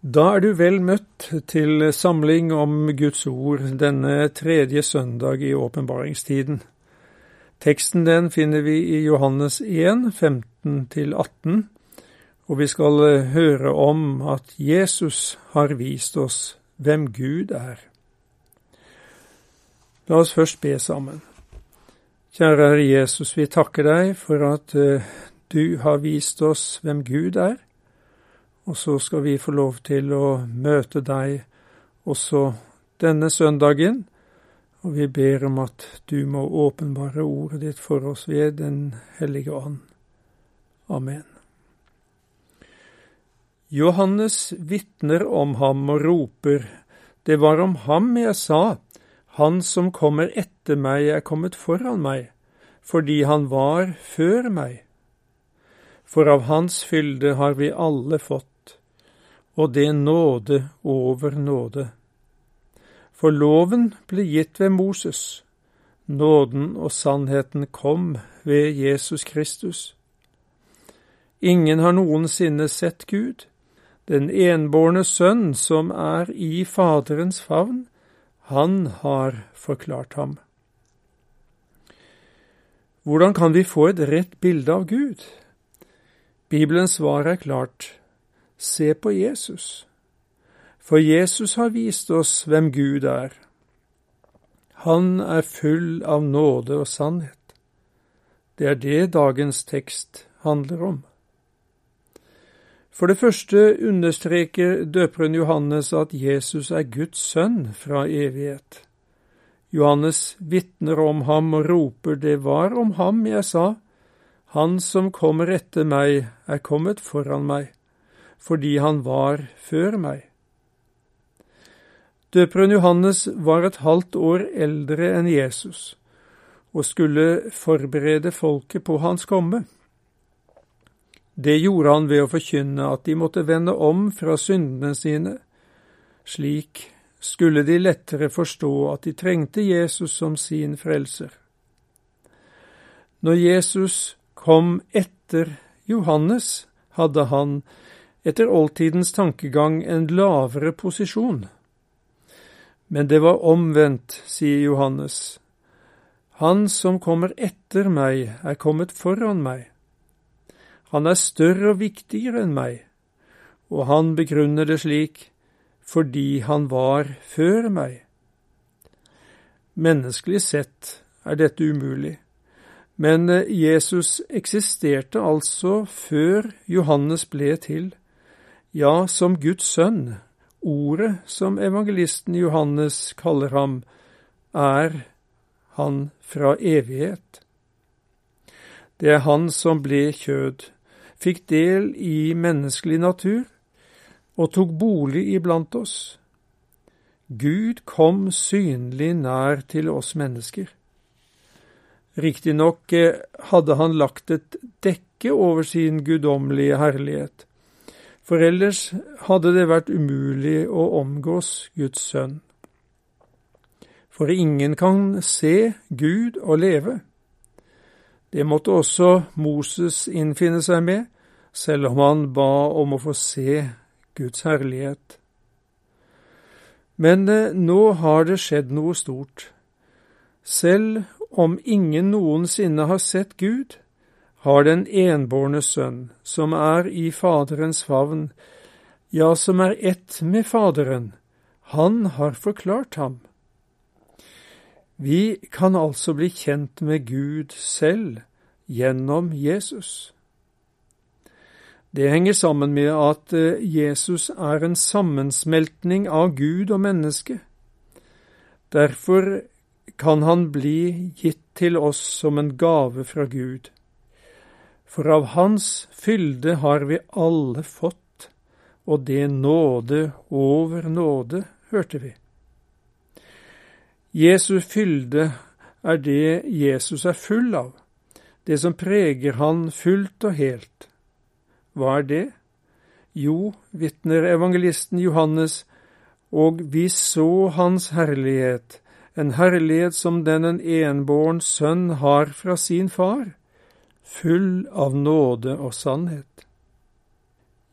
Da er du vel møtt til samling om Guds ord denne tredje søndag i åpenbaringstiden. Teksten den finner vi i Johannes 1, 15-18, og vi skal høre om at Jesus har vist oss hvem Gud er. La oss først be sammen. Kjære Jesus, vi takker deg for at eh, du har vist oss hvem Gud er og så skal vi få lov til å møte deg også denne søndagen, og vi ber om at du må åpenbare ordet ditt for oss ved Den hellige ånd. Amen. Johannes vitner om ham og roper, Det var om ham jeg sa, Han som kommer etter meg er kommet foran meg, fordi han var før meg. For av hans fylde har vi alle fått og det nåde over nåde. For loven ble gitt ved Moses, nåden og sannheten kom ved Jesus Kristus. Ingen har noensinne sett Gud, den enbårne Sønn som er i Faderens favn, han har forklart ham. Hvordan kan vi få et rett bilde av Gud? Bibelens svar er klart. Se på Jesus, for Jesus har vist oss hvem Gud er. Han er full av nåde og sannhet. Det er det dagens tekst handler om. For det første understreker døperen Johannes at Jesus er Guds sønn fra evighet. Johannes vitner om ham og roper, det var om ham jeg sa, han som kommer etter meg, er kommet foran meg fordi han var før meg. Døperen Johannes var et halvt år eldre enn Jesus og skulle forberede folket på hans komme. Det gjorde han ved å forkynne at de måtte vende om fra syndene sine. Slik skulle de lettere forstå at de trengte Jesus som sin frelser. Når Jesus kom etter Johannes, hadde han etter oldtidens tankegang en lavere posisjon. Men det var omvendt, sier Johannes. Han som kommer etter meg, er kommet foran meg. Han er større og viktigere enn meg, og han begrunner det slik fordi han var før meg. Menneskelig sett er dette umulig, men Jesus eksisterte altså før Johannes ble til ja, som Guds sønn, ordet som evangelisten Johannes kaller ham, er han fra evighet. Det er han som ble kjød, fikk del i menneskelig natur og tok bolig iblant oss. Gud kom synlig nær til oss mennesker. Riktignok eh, hadde han lagt et dekke over sin guddommelige herlighet, for ellers hadde det vært umulig å omgås Guds sønn. For ingen kan se Gud og leve. Det måtte også Moses innfinne seg med, selv om han ba om å få se Guds herlighet. Men eh, nå har det skjedd noe stort. Selv om ingen noensinne har sett Gud, har den enbårne sønn, som er i Faderens favn, ja, som er ett med Faderen, han har forklart ham. Vi kan altså bli kjent med Gud selv gjennom Jesus. Det henger sammen med at eh, Jesus er en sammensmeltning av Gud og menneske. Derfor kan han bli gitt til oss som en gave fra Gud for av Hans fylde har vi alle fått, og det nåde over nåde, hørte vi. Jesu fylde er det Jesus er full av, det som preger han fullt og helt. Hva er det? Jo, vitner evangelisten Johannes, og vi så Hans herlighet, en herlighet som den en enbåren sønn har fra sin far full av nåde og sannhet.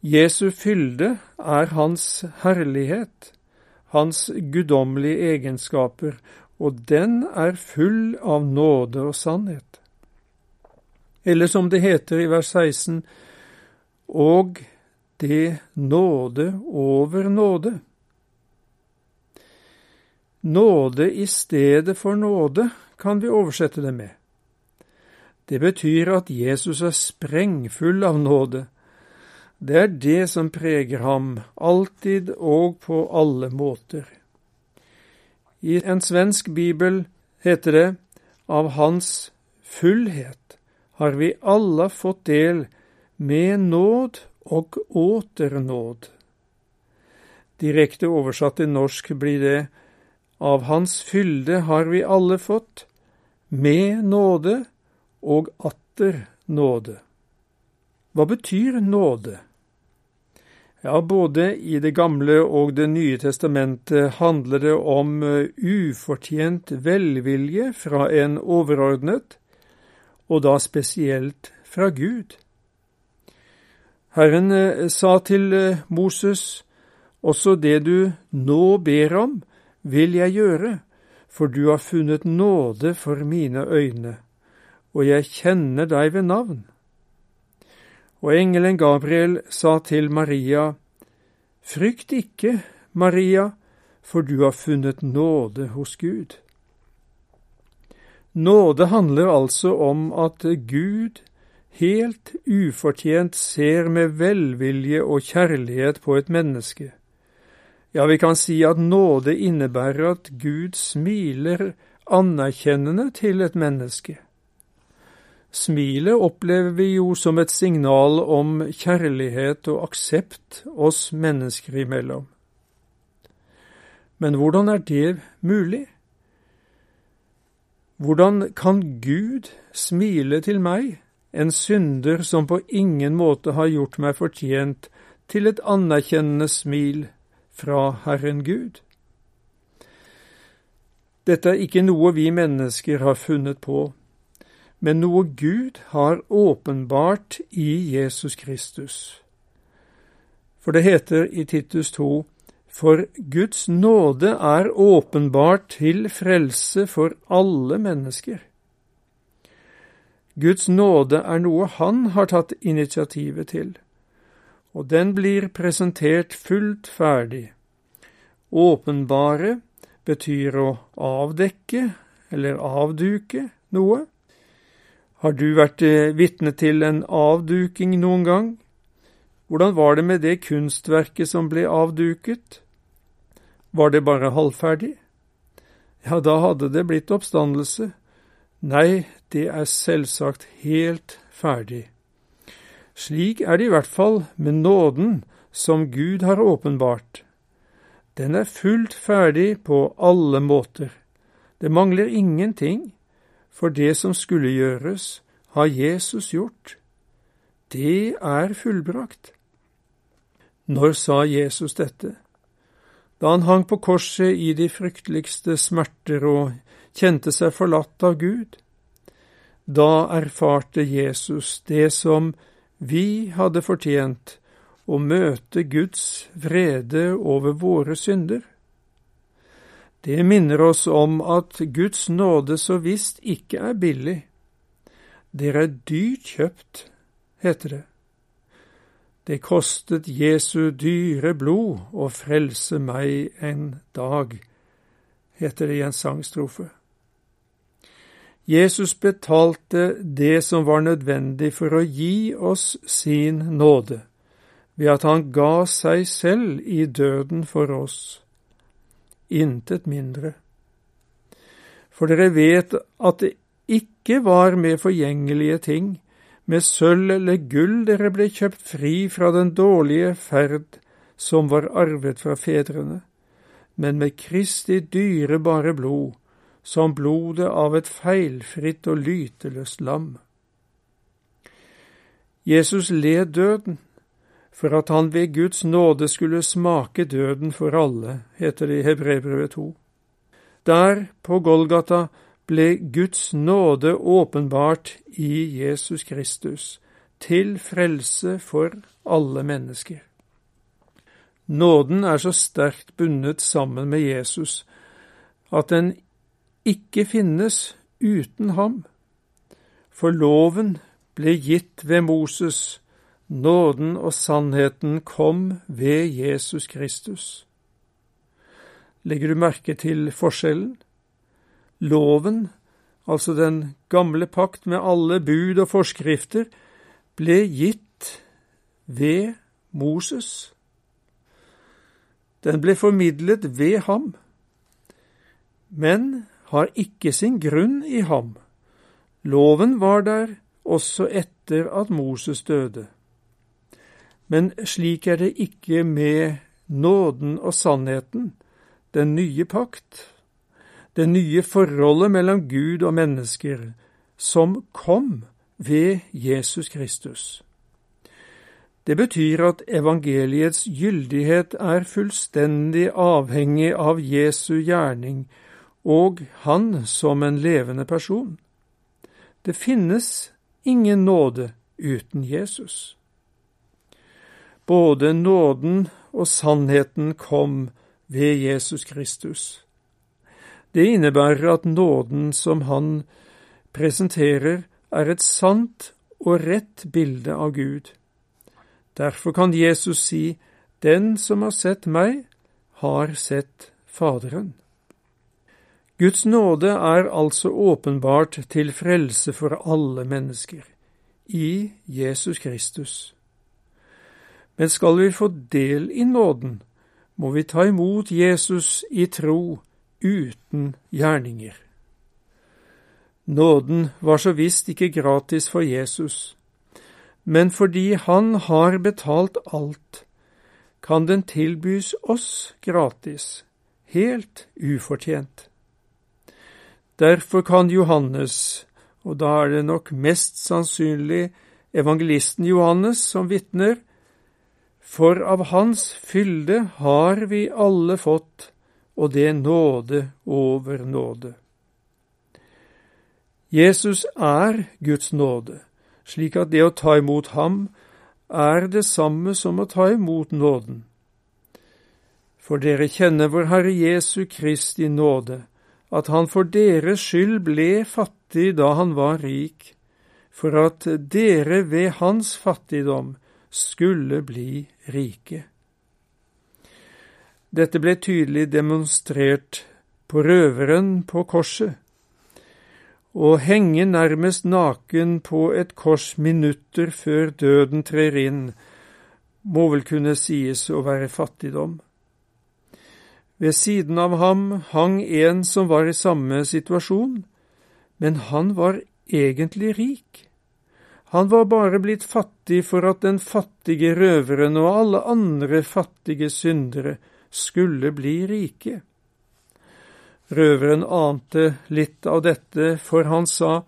Jesu fylde er hans herlighet, hans guddommelige egenskaper, og den er full av nåde og sannhet. Eller som det heter i vers 16, og det nåde over nåde. Nåde i stedet for nåde kan vi oversette det med. Det betyr at Jesus er sprengfull av nåde. Det er det som preger ham, alltid og på alle måter. I en svensk bibel heter det av hans fullhet har vi alle fått del med nåd og åter nåd. Direkte oversatt til norsk blir det av hans fylde har vi alle fått, med nåde og atter nåde. Hva betyr nåde? Ja, både i Det gamle og Det nye testamentet handler det om eh, ufortjent velvilje fra en overordnet, og da spesielt fra Gud. Herren eh, sa til eh, Moses, også det du nå ber om, vil jeg gjøre, for du har funnet nåde for mine øyne, og jeg kjenner deg ved navn. Og engelen Gabriel sa til Maria, Frykt ikke, Maria, for du har funnet nåde hos Gud. Nåde handler altså om at Gud helt ufortjent ser med velvilje og kjærlighet på et menneske ja, vi kan si at nåde innebærer at Gud smiler anerkjennende til et menneske. Smilet opplever vi jo som et signal om kjærlighet og aksept oss mennesker imellom. Men hvordan er det mulig? Hvordan kan Gud smile til meg, en synder som på ingen måte har gjort meg fortjent til et anerkjennende smil fra Herren Gud. Dette er ikke noe vi mennesker har funnet på, men noe Gud har åpenbart i Jesus Kristus. For det heter i Titus 2, for Guds nåde er åpenbart til frelse for alle mennesker. Guds nåde er noe Han har tatt initiativet til og den blir presentert fullt ferdig. Åpenbare betyr å avdekke eller avduke noe. Har du vært eh, vitne til en avduking noen gang? Hvordan var det med det kunstverket som ble avduket? Var det bare halvferdig? Ja, da hadde det blitt oppstandelse. Nei, det er selvsagt helt ferdig. Slik er det i hvert fall med nåden som Gud har åpenbart. Den er fullt ferdig på alle måter. Det mangler ingenting, for det som skulle gjøres, har Jesus gjort. Det er fullbrakt. Når sa Jesus dette? Da han hang på korset i de frykteligste smerter og kjente seg forlatt av Gud. Da erfarte Jesus det som vi hadde fortjent å møte Guds vrede over våre synder. Det minner oss om at Guds nåde så visst ikke er billig. Dere er dyrt kjøpt, heter det. Det kostet Jesu dyre blod å frelse meg en dag, heter det i en sangstrofe. Jesus betalte det som var nødvendig for å gi oss sin nåde, ved at han ga seg selv i døden for oss. Intet mindre. For dere vet at det ikke var med forgjengelige ting, med sølv eller gull dere ble kjøpt fri fra den dårlige ferd som var arvet fra fedrene, men med Kristi dyrebare blod, som blodet av et feilfritt og lyteløst lam. Jesus led døden for at han ved Guds nåde skulle smake døden for alle, heter det i Hebrebrevet 2. Der, på Golgata, ble Guds nåde åpenbart i Jesus Kristus, til frelse for alle mennesker. Nåden er så sterkt bundet sammen med Jesus at den ikke finnes uten ham. For loven ble gitt ved Moses, nåden og sannheten kom ved Jesus Kristus. Legger du merke til forskjellen? Loven, altså den gamle pakt med alle bud og forskrifter, ble gitt ved Moses. Den ble formidlet ved ham, men har ikke sin grunn i ham. Loven var der også etter at Moses døde. Men slik er det ikke med nåden og sannheten, den nye pakt, det nye forholdet mellom Gud og mennesker, som kom ved Jesus Kristus. Det betyr at evangeliets gyldighet er fullstendig avhengig av Jesu gjerning og han som en levende person. Det finnes ingen nåde uten Jesus. Både nåden og sannheten kom ved Jesus Kristus. Det innebærer at nåden som han presenterer, er et sant og rett bilde av Gud. Derfor kan Jesus si, Den som har sett meg, har sett Faderen. Guds nåde er altså åpenbart til frelse for alle mennesker, i Jesus Kristus. Men skal vi få del i nåden, må vi ta imot Jesus i tro uten gjerninger. Nåden var så visst ikke gratis for Jesus, men fordi han har betalt alt, kan den tilbys oss gratis, helt ufortjent. Derfor kan Johannes, og da er det nok mest sannsynlig evangelisten Johannes som vitner, for av hans fylde har vi alle fått, og det nåde over nåde. Jesus er Guds nåde, slik at det å ta imot ham er det samme som å ta imot nåden. For dere kjenner vår Herre Jesu Kristi nåde, at han for deres skyld ble fattig da han var rik, for at dere ved hans fattigdom skulle bli rike. Dette ble tydelig demonstrert på røveren på korset. Å henge nærmest naken på et kors minutter før døden trer inn, må vel kunne sies å være fattigdom. Ved siden av ham hang en som var i samme situasjon, men han var egentlig rik. Han var bare blitt fattig for at den fattige røveren og alle andre fattige syndere skulle bli rike. Røveren ante litt av dette, for han sa,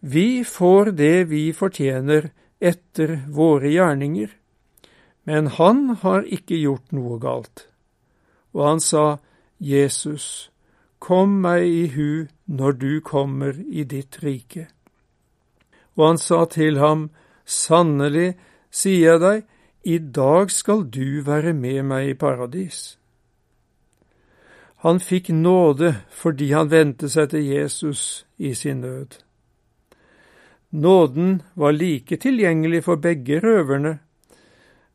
Vi får det vi fortjener etter våre gjerninger, men han har ikke gjort noe galt og han sa, Jesus, kom meg i hu når du kommer i ditt rike. Og han sa til ham, Sannelig, sier jeg deg, i dag skal du være med meg i paradis. Han fikk nåde fordi han vendte seg til Jesus i sin nød. Nåden var like tilgjengelig for begge røverne,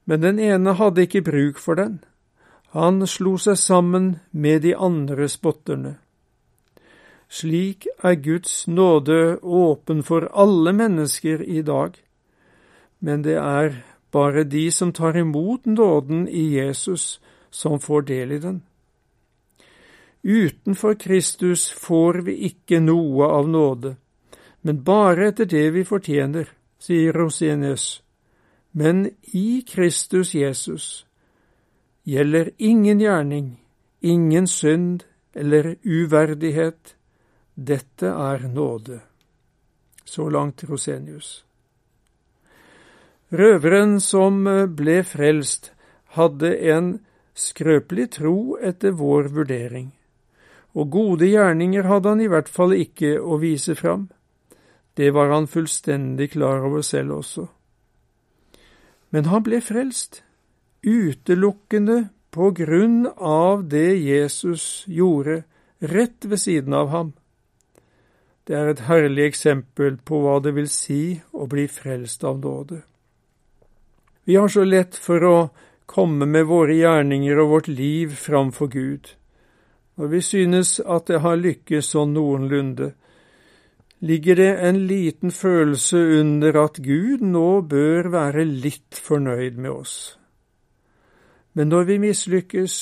men den ene hadde ikke bruk for den. Han slo seg sammen med de andre spotterne. Slik er Guds nåde åpen for alle mennesker i dag, men det er bare de som tar imot nåden i Jesus, som får del i den. Utenfor Kristus får vi ikke noe av nåde, men bare etter det vi fortjener, sier Rosenius. Men i Kristus Jesus gjelder ingen gjerning, ingen synd eller uverdighet. Dette er nåde. Så langt Rosenius. Røveren som ble frelst, hadde en skrøpelig tro etter vår vurdering, og gode gjerninger hadde han i hvert fall ikke å vise fram. Det var han fullstendig klar over selv også. Men han ble frelst utelukkende på grunn av det Jesus gjorde rett ved siden av ham. Det er et herlig eksempel på hva det vil si å bli frelst av nåde. Vi har så lett for å komme med våre gjerninger og vårt liv framfor Gud. Når vi synes at det har lykkes sånn noenlunde, ligger det en liten følelse under at Gud nå bør være litt fornøyd med oss. Men når vi mislykkes,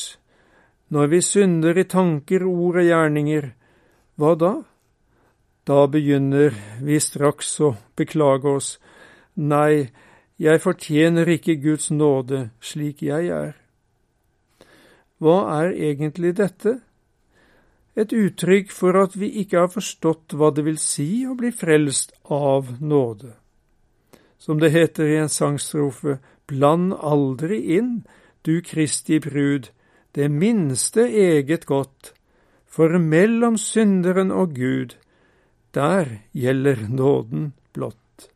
når vi synder i tanker, ord og gjerninger, hva da? Da begynner vi straks å beklage oss. Nei, jeg fortjener ikke Guds nåde slik jeg er. Hva er egentlig dette? Et uttrykk for at vi ikke har forstått hva det vil si å bli frelst av nåde. Som det heter i en sangstrofe, bland aldri inn, du Kristi brud, det minste eget godt, for mellom synderen og Gud der gjelder nåden blott.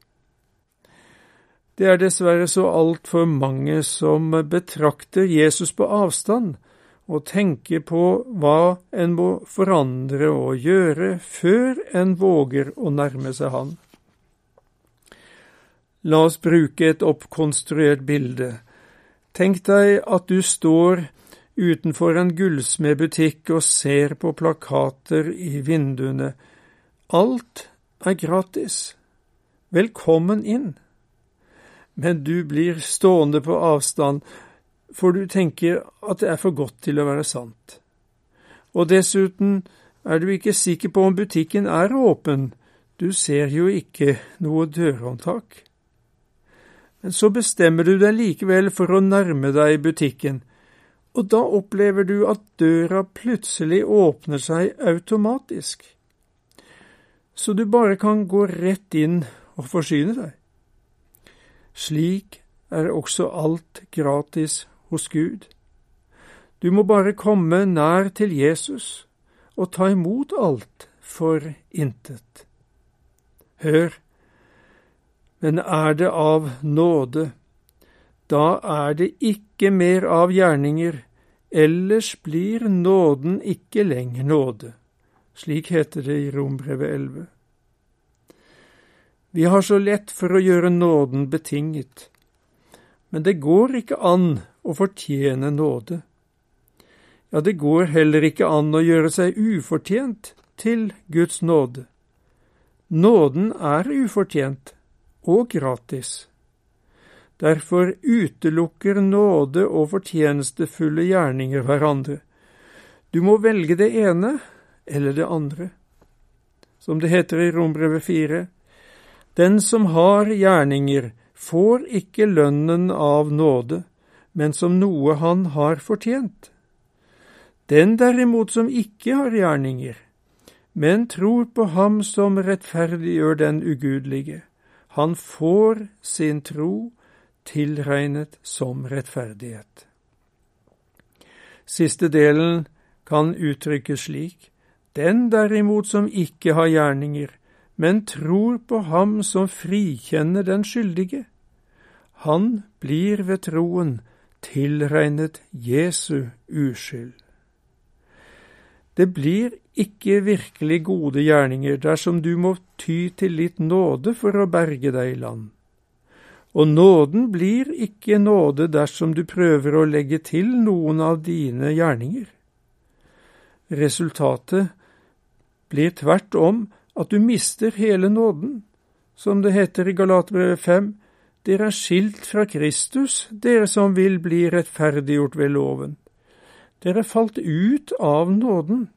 Det er dessverre så altfor mange som betrakter Jesus på avstand og tenker på hva en må forandre og gjøre før en våger å nærme seg han. La oss bruke et oppkonstruert bilde. Tenk deg at du står utenfor en gullsmedbutikk og ser på plakater i vinduene Alt er gratis. Velkommen inn. Men du blir stående på avstand, for du tenker at det er for godt til å være sant. Og dessuten er du ikke sikker på om butikken er åpen, du ser jo ikke noe dørhåndtak. Men så bestemmer du deg likevel for å nærme deg butikken, og da opplever du at døra plutselig åpner seg automatisk så du bare kan gå rett inn og forsyne deg. Slik er også alt gratis hos Gud. Du må bare komme nær til Jesus og ta imot alt for intet. Hør, men er det av nåde, da er det ikke mer av gjerninger, ellers blir nåden ikke lenger nåde. Slik heter det i Rombrevet 11. Vi har så lett for å gjøre nåden betinget, men det går ikke an å fortjene nåde. Ja, det går heller ikke an å gjøre seg ufortjent til Guds nåde. Nåden er ufortjent og gratis. Derfor utelukker nåde og fortjenestefulle gjerninger hverandre. Du må velge det ene eller det andre. Som det heter i Rombrevet 4, den som har gjerninger, får ikke lønnen av nåde, men som noe han har fortjent. Den derimot som ikke har gjerninger, men tror på ham som rettferdiggjør den ugudelige, han får sin tro tilregnet som rettferdighet. Siste delen kan uttrykkes slik. Den derimot som ikke har gjerninger, men tror på ham som frikjenner den skyldige, han blir ved troen tilregnet Jesu uskyld. Det blir ikke virkelig gode gjerninger dersom du må ty til litt nåde for å berge deg i land. Og nåden blir ikke nåde dersom du prøver å legge til noen av dine gjerninger. Resultatet blir tvert om at du mister hele nåden. Som det heter i Galaterbrevet 5, dere er skilt fra Kristus, dere som vil bli rettferdiggjort ved loven. Dere falt ut av nåden.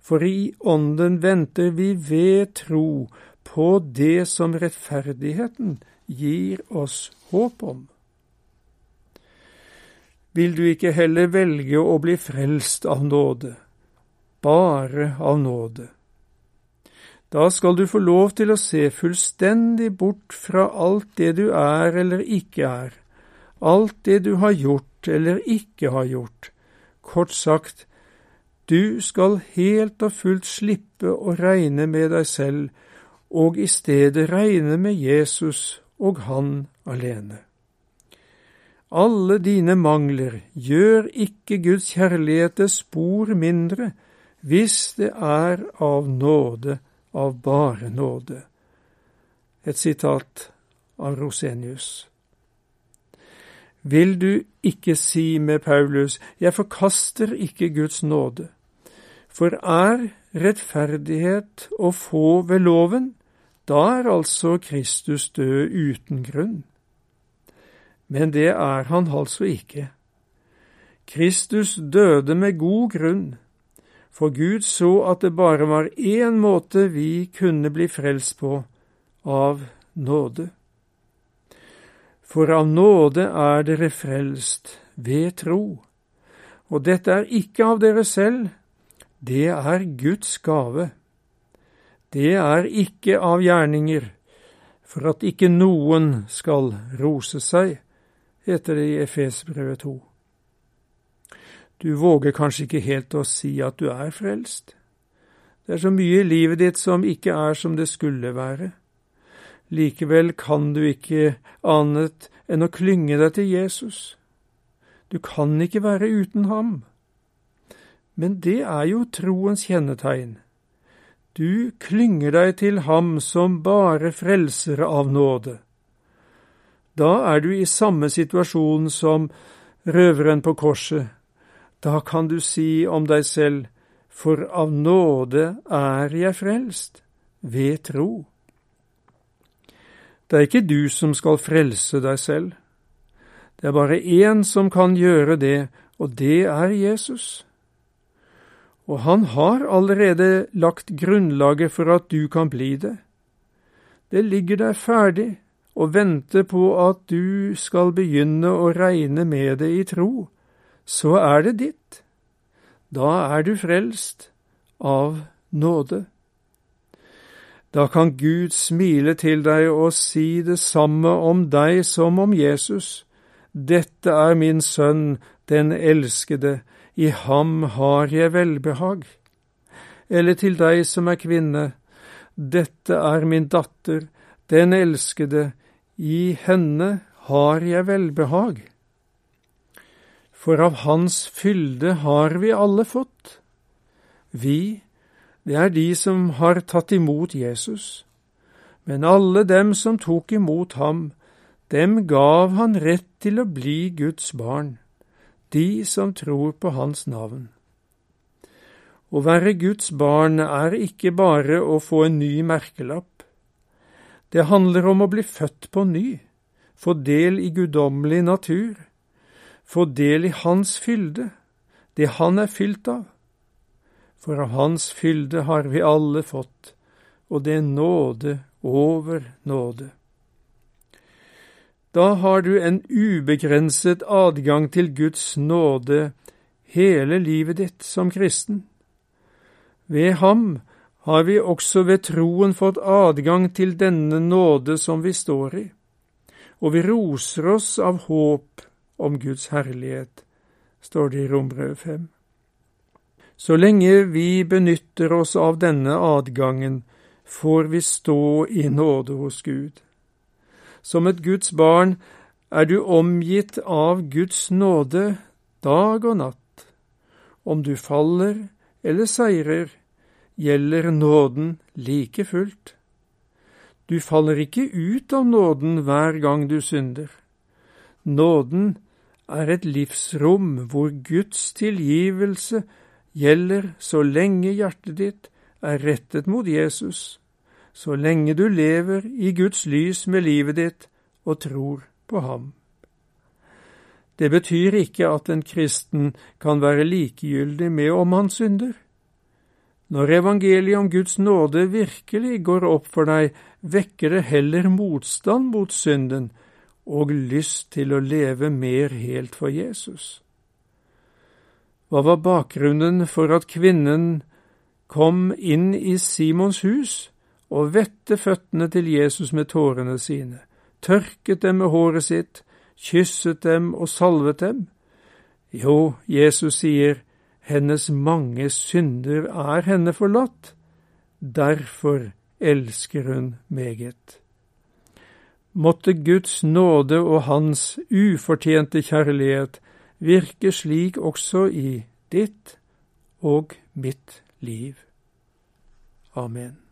For i ånden venter vi ved tro på det som rettferdigheten gir oss håp om. Vil du ikke heller velge å bli frelst av nåde? Bare av nåde. Da skal du få lov til å se fullstendig bort fra alt det du er eller ikke er, alt det du har gjort eller ikke har gjort. Kort sagt, du skal helt og fullt slippe å regne med deg selv, og i stedet regne med Jesus og Han alene. alle dine mangler, gjør ikke Guds kjærlighet spor mindre, hvis det er av nåde, av bare nåde. Et sitat av Rosenius. Vil du ikke si med Paulus, jeg forkaster ikke Guds nåde, for er rettferdighet å få ved loven, da er altså Kristus død uten grunn. Men det er han altså ikke. Kristus døde med god grunn, for Gud så at det bare var én måte vi kunne bli frelst på, av nåde. For av nåde er dere frelst ved tro, og dette er ikke av dere selv, det er Guds gave. Det er ikke av gjerninger, for at ikke noen skal rose seg, heter det i Efesbrevet 2. Du våger kanskje ikke helt å si at du er frelst. Det er så mye i livet ditt som ikke er som det skulle være. Likevel kan du ikke annet enn å klynge deg til Jesus. Du kan ikke være uten ham. Men det er jo troens kjennetegn. Du klynger deg til ham som bare frelser av nåde. Da er du i samme situasjon som røveren på korset. Da kan du si om deg selv, for av nåde er jeg frelst, ved tro. Det er ikke du som skal frelse deg selv. Det er bare én som kan gjøre det, og det er Jesus. Og han har allerede lagt grunnlaget for at du kan bli det. Det ligger der ferdig og venter på at du skal begynne å regne med det i tro. Så er det ditt. Da er du frelst av nåde. Da kan Gud smile til deg og si det samme om deg som om Jesus. Dette er min sønn, den elskede, i ham har jeg velbehag. Eller til deg som er kvinne, dette er min datter, den elskede, i henne har jeg velbehag. For av hans fylde har vi alle fått. Vi, det er de som har tatt imot Jesus. Men alle dem som tok imot ham, dem gav han rett til å bli Guds barn, de som tror på hans navn. Å være Guds barn er ikke bare å få en ny merkelapp. Det handler om å bli født på ny, få del i guddommelig natur, få del i Hans fylde, det Han er fylt av for av Hans fylde har vi alle fått, og det er nåde over nåde. Da har du en ubegrenset adgang til Guds nåde hele livet ditt som kristen. Ved ham har vi også ved troen fått adgang til denne nåde som vi står i, og vi roser oss av håp om Guds herlighet, står det i Rombrevet 5. Så lenge vi benytter oss av denne adgangen, får vi stå i nåde hos Gud. Som et Guds barn er du omgitt av Guds nåde dag og natt. Om du faller eller seirer, gjelder nåden like fullt. Du faller ikke ut av nåden hver gang du synder. Nåden er et livsrom hvor Guds tilgivelse gjelder så lenge hjertet ditt er rettet mot Jesus, så lenge du lever i Guds lys med livet ditt og tror på ham. Det betyr ikke at en kristen kan være likegyldig med om han synder. Når evangeliet om Guds nåde virkelig går opp for deg, vekker det heller motstand mot synden og lyst til å leve mer helt for Jesus. Hva var bakgrunnen for at kvinnen kom inn i Simons hus og vette føttene til Jesus med tårene sine, tørket dem med håret sitt, kysset dem og salvet dem? Jo, Jesus sier, hennes mange synder er henne forlatt, derfor elsker hun meget. Måtte Guds nåde og Hans ufortjente kjærlighet virke slik også i ditt og mitt liv. Amen.